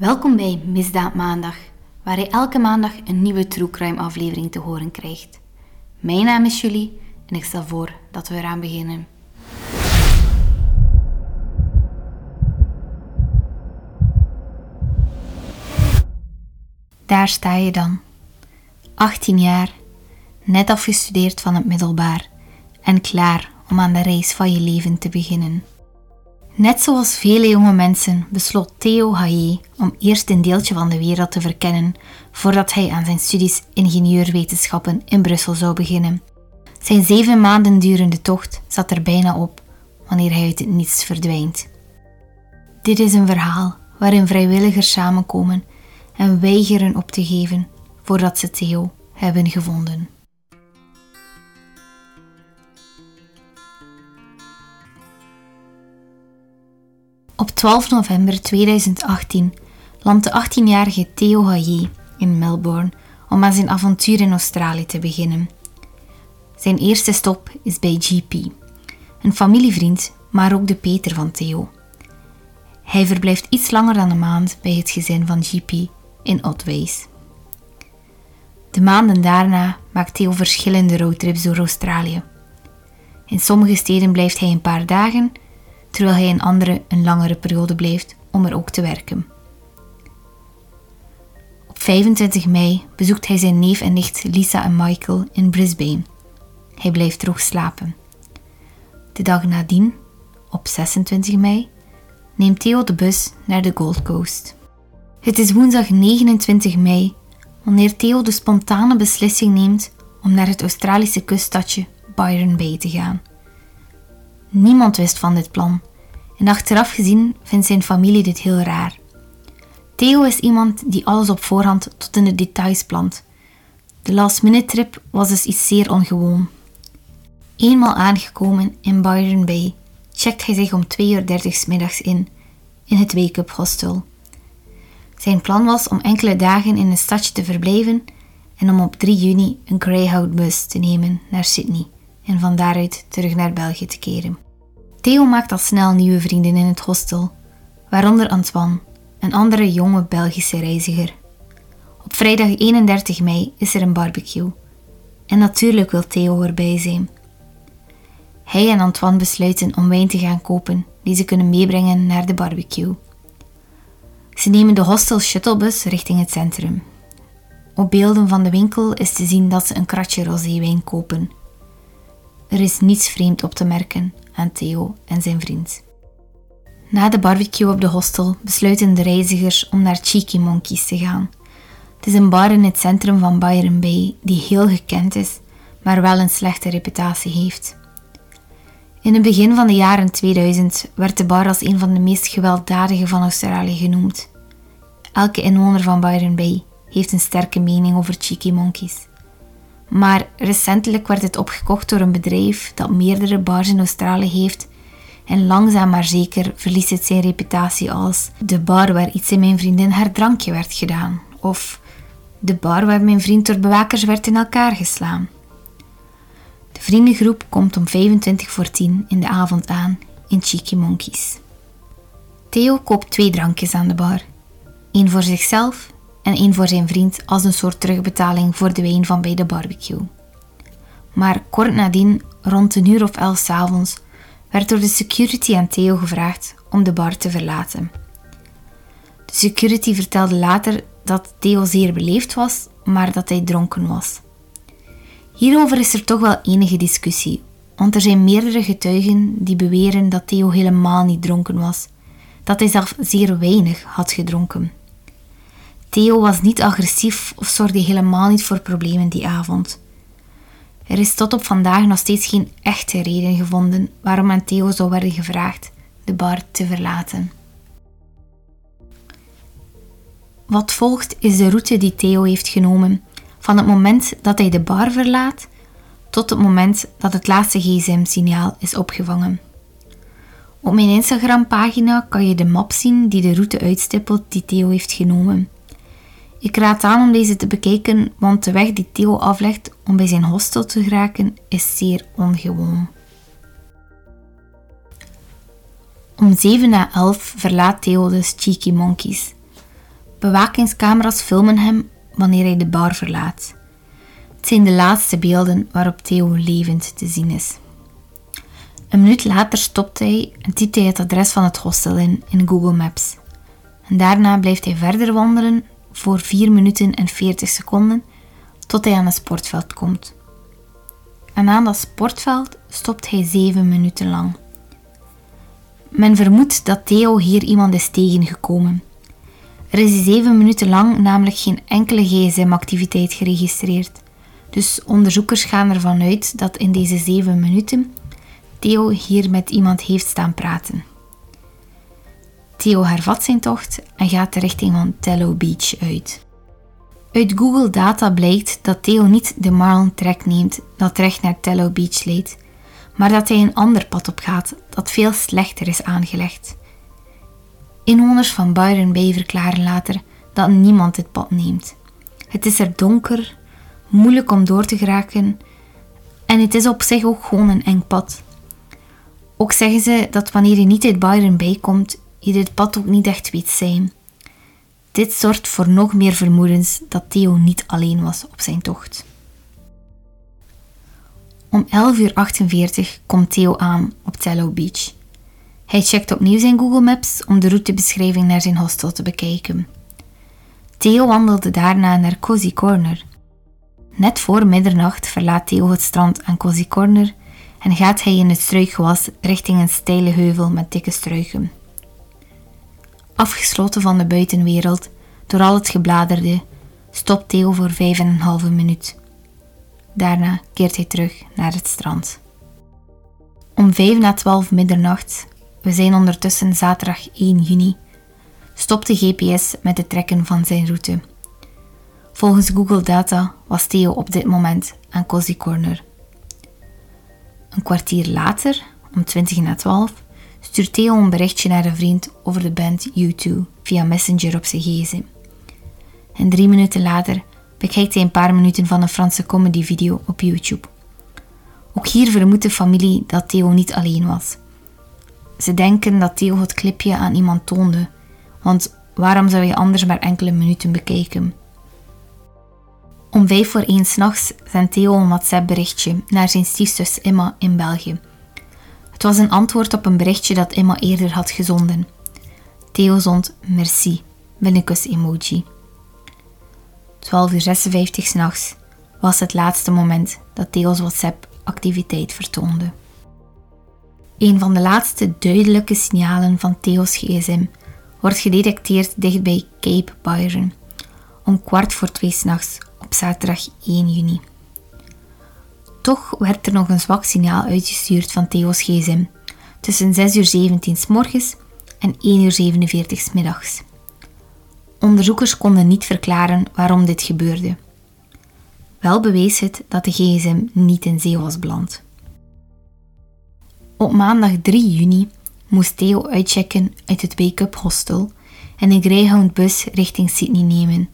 Welkom bij Misdaad Maandag, waar je elke maandag een nieuwe True Crime aflevering te horen krijgt. Mijn naam is Julie en ik stel voor dat we eraan beginnen. Daar sta je dan. 18 jaar, net afgestudeerd van het middelbaar en klaar om aan de reis van je leven te beginnen. Net zoals vele jonge mensen besloot Theo Haye om eerst een deeltje van de wereld te verkennen voordat hij aan zijn studies ingenieurwetenschappen in Brussel zou beginnen. Zijn zeven maanden durende tocht zat er bijna op wanneer hij uit het niets verdwijnt. Dit is een verhaal waarin vrijwilligers samenkomen en weigeren op te geven voordat ze Theo hebben gevonden. Op 12 november 2018 landt de 18-jarige Theo Haye in Melbourne om aan zijn avontuur in Australië te beginnen. Zijn eerste stop is bij GP, een familievriend, maar ook de Peter van Theo. Hij verblijft iets langer dan een maand bij het gezin van GP in Otways. De maanden daarna maakt Theo verschillende roadtrips door Australië. In sommige steden blijft hij een paar dagen terwijl hij in andere een langere periode blijft om er ook te werken. Op 25 mei bezoekt hij zijn neef en nicht Lisa en Michael in Brisbane. Hij blijft droog slapen. De dag nadien, op 26 mei, neemt Theo de bus naar de Gold Coast. Het is woensdag 29 mei wanneer Theo de spontane beslissing neemt om naar het Australische kuststadje Byron Bay te gaan. Niemand wist van dit plan en achteraf gezien vindt zijn familie dit heel raar. Theo is iemand die alles op voorhand tot in de details plant. De last-minute trip was dus iets zeer ongewoon. Eenmaal aangekomen in Byron Bay, checkt hij zich om 2.30 uur middags in, in het wake-up hostel. Zijn plan was om enkele dagen in een stadje te verblijven en om op 3 juni een Greyhound-bus te nemen naar Sydney en van daaruit terug naar België te keren. Theo maakt al snel nieuwe vrienden in het hostel, waaronder Antoine, een andere jonge Belgische reiziger. Op vrijdag 31 mei is er een barbecue. En natuurlijk wil Theo erbij zijn. Hij en Antoine besluiten om wijn te gaan kopen die ze kunnen meebrengen naar de barbecue. Ze nemen de hostel shuttlebus richting het centrum. Op beelden van de winkel is te zien dat ze een kratje roséwijn kopen. Er is niets vreemd op te merken aan Theo en zijn vriend. Na de barbecue op de hostel besluiten de reizigers om naar Cheeky Monkeys te gaan. Het is een bar in het centrum van Byron Bay die heel gekend is, maar wel een slechte reputatie heeft. In het begin van de jaren 2000 werd de bar als een van de meest gewelddadige van Australië genoemd. Elke inwoner van Byron Bay heeft een sterke mening over Cheeky Monkeys. Maar recentelijk werd het opgekocht door een bedrijf dat meerdere bars in Australië heeft en langzaam maar zeker verliest het zijn reputatie als de bar waar iets in mijn vriendin haar drankje werd gedaan of de bar waar mijn vriend door bewakers werd in elkaar geslaan. De vriendengroep komt om 25 voor 10 in de avond aan in Cheeky Monkeys. Theo koopt twee drankjes aan de bar. één voor zichzelf en één voor zijn vriend als een soort terugbetaling voor de wijn van bij de barbecue. Maar kort nadien, rond een uur of elf s avonds, werd door de security aan Theo gevraagd om de bar te verlaten. De security vertelde later dat Theo zeer beleefd was, maar dat hij dronken was. Hierover is er toch wel enige discussie, want er zijn meerdere getuigen die beweren dat Theo helemaal niet dronken was, dat hij zelf zeer weinig had gedronken. Theo was niet agressief of zorgde helemaal niet voor problemen die avond. Er is tot op vandaag nog steeds geen echte reden gevonden waarom aan Theo zou worden gevraagd de bar te verlaten. Wat volgt is de route die Theo heeft genomen van het moment dat hij de bar verlaat tot het moment dat het laatste gsm-signaal is opgevangen. Op mijn Instagram-pagina kan je de map zien die de route uitstippelt die Theo heeft genomen. Ik raad aan om deze te bekijken, want de weg die Theo aflegt om bij zijn hostel te geraken is zeer ongewoon. Om 7 na 11 verlaat Theo dus Cheeky Monkeys. Bewakingscamera's filmen hem wanneer hij de bar verlaat. Het zijn de laatste beelden waarop Theo levend te zien is. Een minuut later stopt hij en typt hij het adres van het hostel in in Google Maps. En daarna blijft hij verder wandelen voor 4 minuten en 40 seconden tot hij aan het sportveld komt. En aan dat sportveld stopt hij 7 minuten lang. Men vermoedt dat Theo hier iemand is tegengekomen. Er is 7 minuten lang namelijk geen enkele gsm-activiteit geregistreerd. Dus onderzoekers gaan ervan uit dat in deze 7 minuten Theo hier met iemand heeft staan praten. Theo hervat zijn tocht en gaat de richting van Tello Beach uit. Uit Google Data blijkt dat Theo niet de Marlin Trek neemt dat recht naar Tello Beach leidt, maar dat hij een ander pad opgaat dat veel slechter is aangelegd. Inwoners van Byron Bay verklaren later dat niemand dit pad neemt. Het is er donker, moeilijk om door te geraken en het is op zich ook gewoon een eng pad. Ook zeggen ze dat wanneer je niet uit Byron Bay komt, dit pad ook niet echt weet zijn. Dit zorgt voor nog meer vermoedens dat Theo niet alleen was op zijn tocht. Om 11.48 uur komt Theo aan op Tello Beach. Hij checkt opnieuw zijn Google Maps om de routebeschrijving naar zijn hostel te bekijken. Theo wandelde daarna naar Cozy Corner. Net voor middernacht verlaat Theo het strand aan Cozy Corner en gaat hij in het struikgewas richting een steile heuvel met dikke struiken. Afgesloten van de buitenwereld door al het gebladerde, stopt Theo voor vijf en een halve minuut. Daarna keert hij terug naar het strand. Om vijf na twaalf middernacht, we zijn ondertussen zaterdag 1 juni, stopt de GPS met het trekken van zijn route. Volgens Google Data was Theo op dit moment aan Cozy Corner. Een kwartier later, om 20 na 12, stuurt Theo een berichtje naar een vriend over de band U2 via Messenger op zijn gsm. En drie minuten later bekijkt hij een paar minuten van een Franse comedyvideo op YouTube. Ook hier vermoedt de familie dat Theo niet alleen was. Ze denken dat Theo het clipje aan iemand toonde, want waarom zou je anders maar enkele minuten bekijken? Om vijf voor één s'nachts zendt Theo een WhatsApp-berichtje naar zijn stiefzus Emma in België. Het was een antwoord op een berichtje dat Emma eerder had gezonden. Theo zond merci, met emoji. 12 uur 56 s'nachts was het laatste moment dat Theo's WhatsApp activiteit vertoonde. Een van de laatste duidelijke signalen van Theo's gsm wordt gedetecteerd dicht bij Cape Byron om kwart voor twee s'nachts op zaterdag 1 juni. Toch werd er nog een zwak signaal uitgestuurd van Theo's gsm tussen 6 uur 17 s morgens en 1 uur 47 s middags. Onderzoekers konden niet verklaren waarom dit gebeurde. Wel bewees het dat de gsm niet in zee was beland. Op maandag 3 juni moest Theo uitchecken uit het Wake-up Hostel en een Greyhound-bus richting Sydney nemen.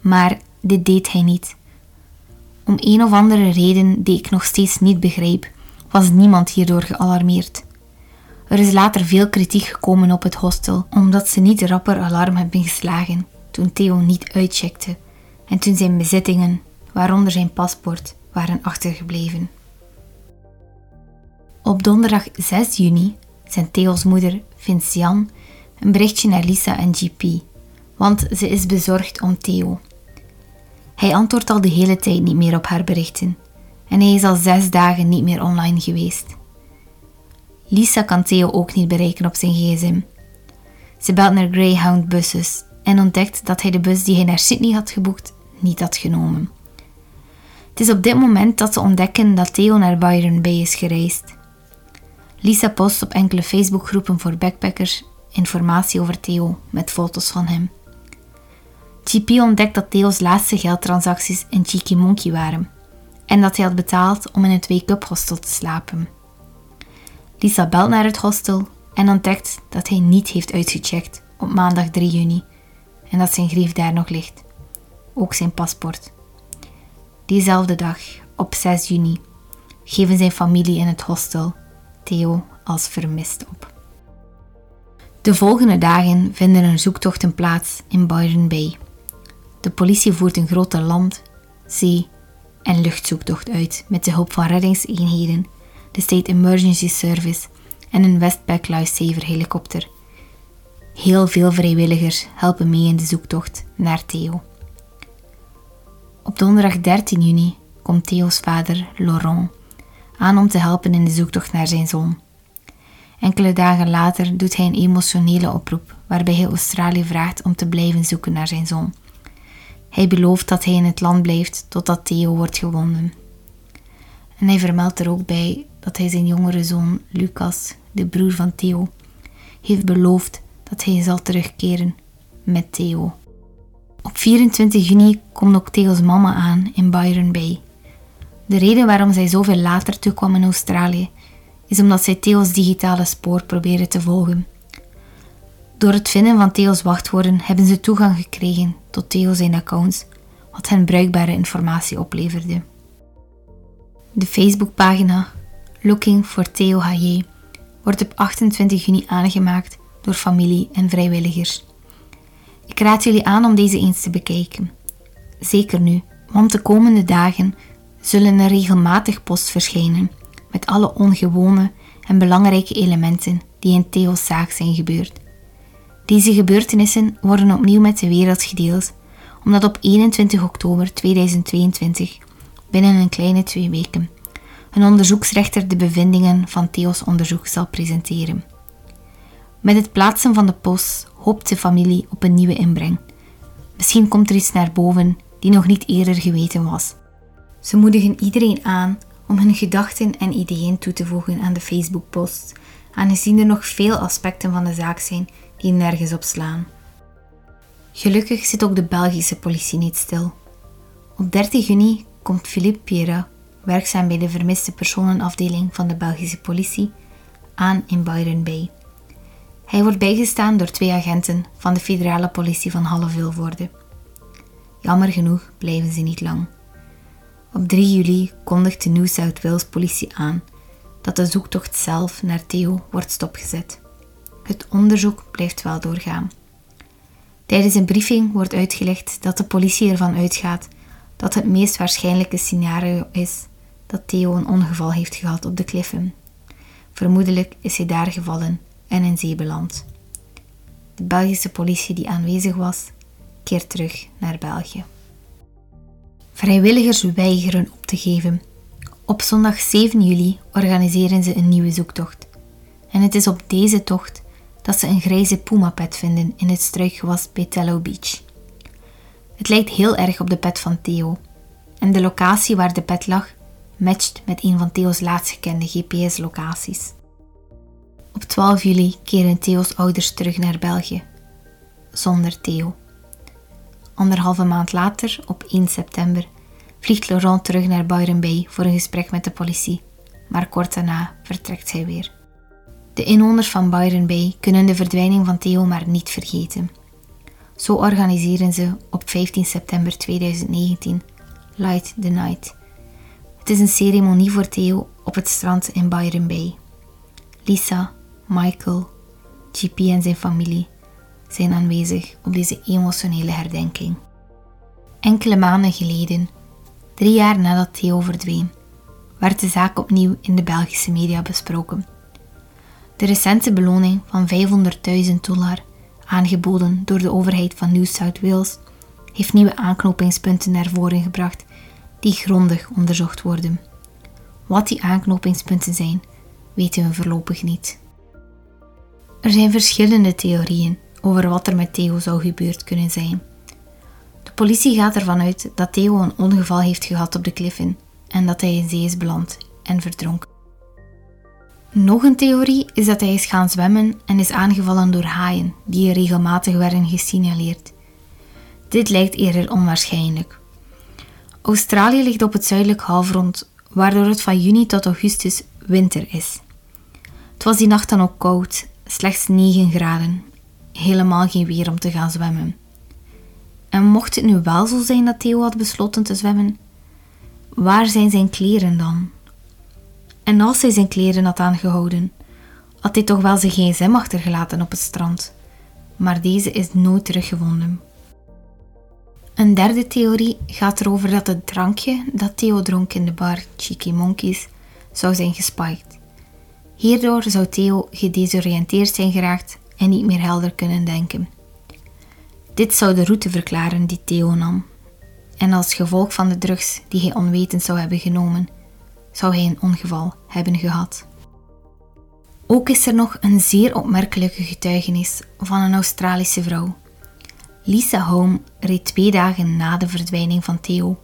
Maar dit deed hij niet. Om een of andere reden die ik nog steeds niet begrijp, was niemand hierdoor gealarmeerd. Er is later veel kritiek gekomen op het hostel, omdat ze niet rapper alarm hebben geslagen toen Theo niet uitcheckte en toen zijn bezittingen, waaronder zijn paspoort, waren achtergebleven. Op donderdag 6 juni zendt Theo's moeder, Vincian, een berichtje naar Lisa en GP, want ze is bezorgd om Theo. Hij antwoordt al de hele tijd niet meer op haar berichten en hij is al zes dagen niet meer online geweest. Lisa kan Theo ook niet bereiken op zijn gsm. Ze belt naar Greyhound buses en ontdekt dat hij de bus die hij naar Sydney had geboekt niet had genomen. Het is op dit moment dat ze ontdekken dat Theo naar Byron Bay is gereisd. Lisa post op enkele Facebookgroepen voor backpackers informatie over Theo met foto's van hem. GP ontdekt dat Theo's laatste geldtransacties in Cheeky Monkey waren en dat hij had betaald om in het wake-up hostel te slapen. Lisa belt naar het hostel en ontdekt dat hij niet heeft uitgecheckt op maandag 3 juni en dat zijn grief daar nog ligt. Ook zijn paspoort. Diezelfde dag, op 6 juni, geven zijn familie in het hostel Theo als vermist op. De volgende dagen vinden er zoektochten plaats in Byron Bay. De politie voert een grote land, zee en luchtzoektocht uit met de hulp van reddingseenheden, de State Emergency Service en een Westpac Lifesaver helikopter. Heel veel vrijwilligers helpen mee in de zoektocht naar Theo. Op donderdag 13 juni komt Theo's vader, Laurent, aan om te helpen in de zoektocht naar zijn zoon. Enkele dagen later doet hij een emotionele oproep waarbij hij Australië vraagt om te blijven zoeken naar zijn zoon. Hij belooft dat hij in het land blijft totdat Theo wordt gewonnen. En hij vermeldt er ook bij dat hij zijn jongere zoon Lucas, de broer van Theo, heeft beloofd dat hij zal terugkeren met Theo. Op 24 juni komt ook Theo's mama aan in Byron Bay. De reden waarom zij zoveel later toekwam in Australië is omdat zij Theo's digitale spoor proberen te volgen. Door het vinden van Theo's wachtwoorden hebben ze toegang gekregen tot Theo zijn accounts, wat hen bruikbare informatie opleverde. De Facebookpagina Looking for Theo H.J. wordt op 28 juni aangemaakt door familie en vrijwilligers. Ik raad jullie aan om deze eens te bekijken. Zeker nu, want de komende dagen zullen er regelmatig post verschijnen met alle ongewone en belangrijke elementen die in Theo's zaak zijn gebeurd. Deze gebeurtenissen worden opnieuw met de wereld gedeeld, omdat op 21 oktober 2022, binnen een kleine twee weken, een onderzoeksrechter de bevindingen van Theo's onderzoek zal presenteren. Met het plaatsen van de post hoopt de familie op een nieuwe inbreng. Misschien komt er iets naar boven die nog niet eerder geweten was. Ze moedigen iedereen aan om hun gedachten en ideeën toe te voegen aan de Facebook-post, aangezien er nog veel aspecten van de zaak zijn die nergens op slaan. Gelukkig zit ook de Belgische politie niet stil. Op 30 juni komt Philippe Piera, werkzaam bij de vermiste personenafdeling van de Belgische politie, aan in Byron Bay. Hij wordt bijgestaan door twee agenten van de federale politie van Halle-Vilvoorde. Jammer genoeg blijven ze niet lang. Op 3 juli kondigt de New South Wales politie aan dat de zoektocht zelf naar Theo wordt stopgezet. Het onderzoek blijft wel doorgaan. Tijdens een briefing wordt uitgelegd dat de politie ervan uitgaat dat het meest waarschijnlijke scenario is dat Theo een ongeval heeft gehad op de kliffen. Vermoedelijk is hij daar gevallen en in zee beland. De Belgische politie die aanwezig was, keert terug naar België. Vrijwilligers weigeren op te geven. Op zondag 7 juli organiseren ze een nieuwe zoektocht. En het is op deze tocht dat ze een grijze puma-pet vinden in het struikgewas bij Beach. Het lijkt heel erg op de pet van Theo. En de locatie waar de pet lag matcht met een van Theo's laatst gekende GPS-locaties. Op 12 juli keren Theo's ouders terug naar België. Zonder Theo. Anderhalve maand later, op 1 september, vliegt Laurent terug naar Byron Bay voor een gesprek met de politie, maar kort daarna vertrekt hij weer. De inwoners van Byron Bay kunnen de verdwijning van Theo maar niet vergeten. Zo organiseren ze op 15 september 2019 Light the Night. Het is een ceremonie voor Theo op het strand in Byron Bay. Lisa, Michael, GP en zijn familie zijn aanwezig op deze emotionele herdenking. Enkele maanden geleden, drie jaar nadat Theo verdween, werd de zaak opnieuw in de Belgische media besproken. De recente beloning van 500.000 dollar, aangeboden door de overheid van New South Wales, heeft nieuwe aanknopingspunten naar voren gebracht die grondig onderzocht worden. Wat die aanknopingspunten zijn, weten we voorlopig niet. Er zijn verschillende theorieën over wat er met Theo zou gebeurd kunnen zijn. De politie gaat ervan uit dat Theo een ongeval heeft gehad op de kliffen en dat hij in zee is beland en verdronken. Nog een theorie is dat hij is gaan zwemmen en is aangevallen door haaien, die regelmatig werden gesignaleerd. Dit lijkt eerder onwaarschijnlijk. Australië ligt op het zuidelijk halfrond, waardoor het van juni tot augustus winter is. Het was die nacht dan ook koud, slechts 9 graden. Helemaal geen weer om te gaan zwemmen. En mocht het nu wel zo zijn dat Theo had besloten te zwemmen, waar zijn zijn kleren dan? En als hij zijn kleren had aangehouden, had hij toch wel zijn gsm achtergelaten op het strand, maar deze is nooit teruggevonden. Een derde theorie gaat erover dat het drankje dat Theo dronk in de bar Cheeky Monkeys zou zijn gespiked. Hierdoor zou Theo gedesoriënteerd zijn geraakt en niet meer helder kunnen denken. Dit zou de route verklaren die Theo nam. En als gevolg van de drugs die hij onwetend zou hebben genomen, zou hij een ongeval hebben gehad. Ook is er nog een zeer opmerkelijke getuigenis van een Australische vrouw. Lisa Home reed twee dagen na de verdwijning van Theo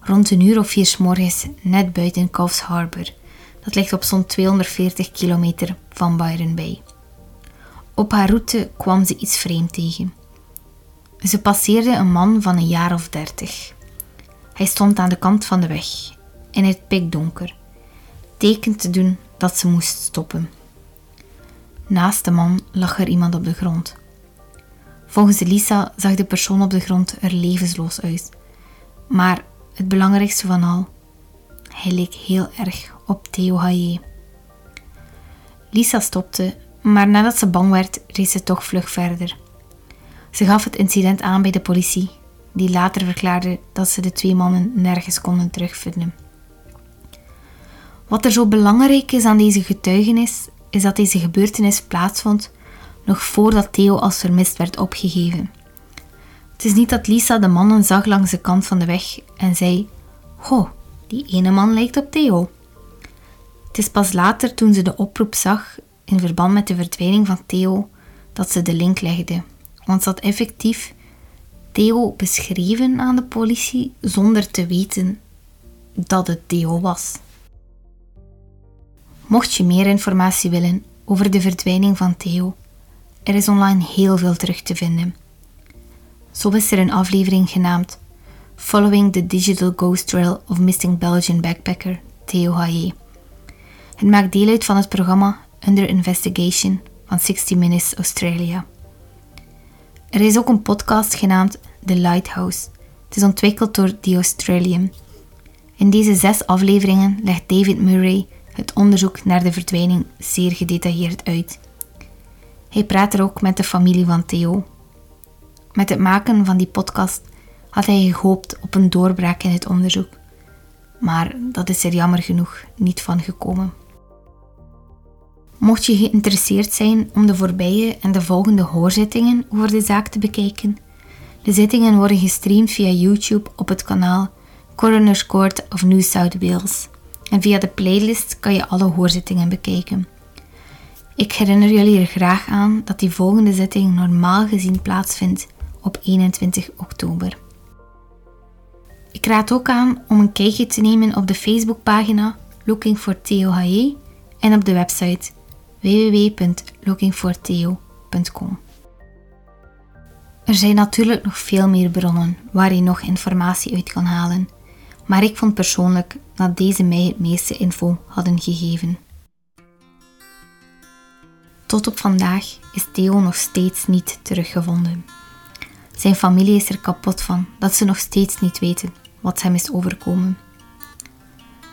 rond een uur of vier morgens net buiten Coffs Harbour. Dat ligt op zo'n 240 kilometer van Byron Bay. Op haar route kwam ze iets vreemd tegen. Ze passeerde een man van een jaar of dertig. Hij stond aan de kant van de weg, in het pikdonker, teken te doen dat ze moest stoppen. Naast de man lag er iemand op de grond. Volgens Lisa zag de persoon op de grond er levensloos uit. Maar het belangrijkste van al, hij leek heel erg op Theo Haye. Lisa stopte, maar nadat ze bang werd, reed ze toch vlug verder. Ze gaf het incident aan bij de politie, die later verklaarde dat ze de twee mannen nergens konden terugvinden. Wat er zo belangrijk is aan deze getuigenis, is dat deze gebeurtenis plaatsvond nog voordat Theo als vermist werd opgegeven. Het is niet dat Lisa de mannen zag langs de kant van de weg en zei: Goh, die ene man lijkt op Theo. Het is pas later toen ze de oproep zag in verband met de verdwijning van Theo dat ze de link legde. Want ze had effectief Theo beschreven aan de politie zonder te weten dat het Theo was. Mocht je meer informatie willen over de verdwijning van Theo, er is online heel veel terug te vinden. Zo is er een aflevering genaamd Following the Digital Ghost Trail of Missing Belgian Backpacker Theo Haye. Het maakt deel uit van het programma Under Investigation van 60 Minutes Australia. Er is ook een podcast genaamd The Lighthouse. Het is ontwikkeld door The Australian. In deze zes afleveringen legt David Murray het onderzoek naar de verdwijning zeer gedetailleerd uit. Hij praat er ook met de familie van Theo. Met het maken van die podcast had hij gehoopt op een doorbraak in het onderzoek, maar dat is er jammer genoeg niet van gekomen. Mocht je geïnteresseerd zijn om de voorbije en de volgende hoorzittingen over de zaak te bekijken, de zittingen worden gestreamd via YouTube op het kanaal Coroner's Court of New South Wales en via de playlist kan je alle hoorzittingen bekijken. Ik herinner jullie er graag aan dat die volgende zitting normaal gezien plaatsvindt op 21 oktober. Ik raad ook aan om een kijkje te nemen op de Facebookpagina Looking for Theo Haye en op de website www.lookingfortheo.com. Er zijn natuurlijk nog veel meer bronnen waar je nog informatie uit kan halen, maar ik vond persoonlijk dat deze mij het meeste info hadden gegeven. Tot op vandaag is Theo nog steeds niet teruggevonden. Zijn familie is er kapot van dat ze nog steeds niet weten wat hem is overkomen.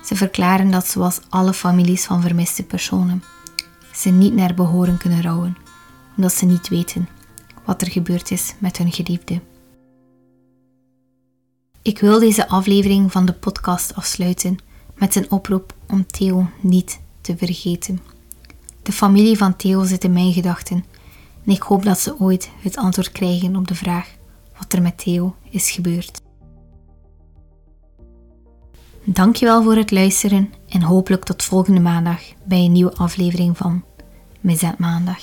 Ze verklaren dat zoals alle families van vermiste personen, ze niet naar behoren kunnen rouwen, omdat ze niet weten wat er gebeurd is met hun geliefde. Ik wil deze aflevering van de podcast afsluiten met een oproep om Theo niet te vergeten. De familie van Theo zit in mijn gedachten en ik hoop dat ze ooit het antwoord krijgen op de vraag wat er met Theo is gebeurd. Dankjewel voor het luisteren en hopelijk tot volgende maandag bij een nieuwe aflevering van Mizet Maandag.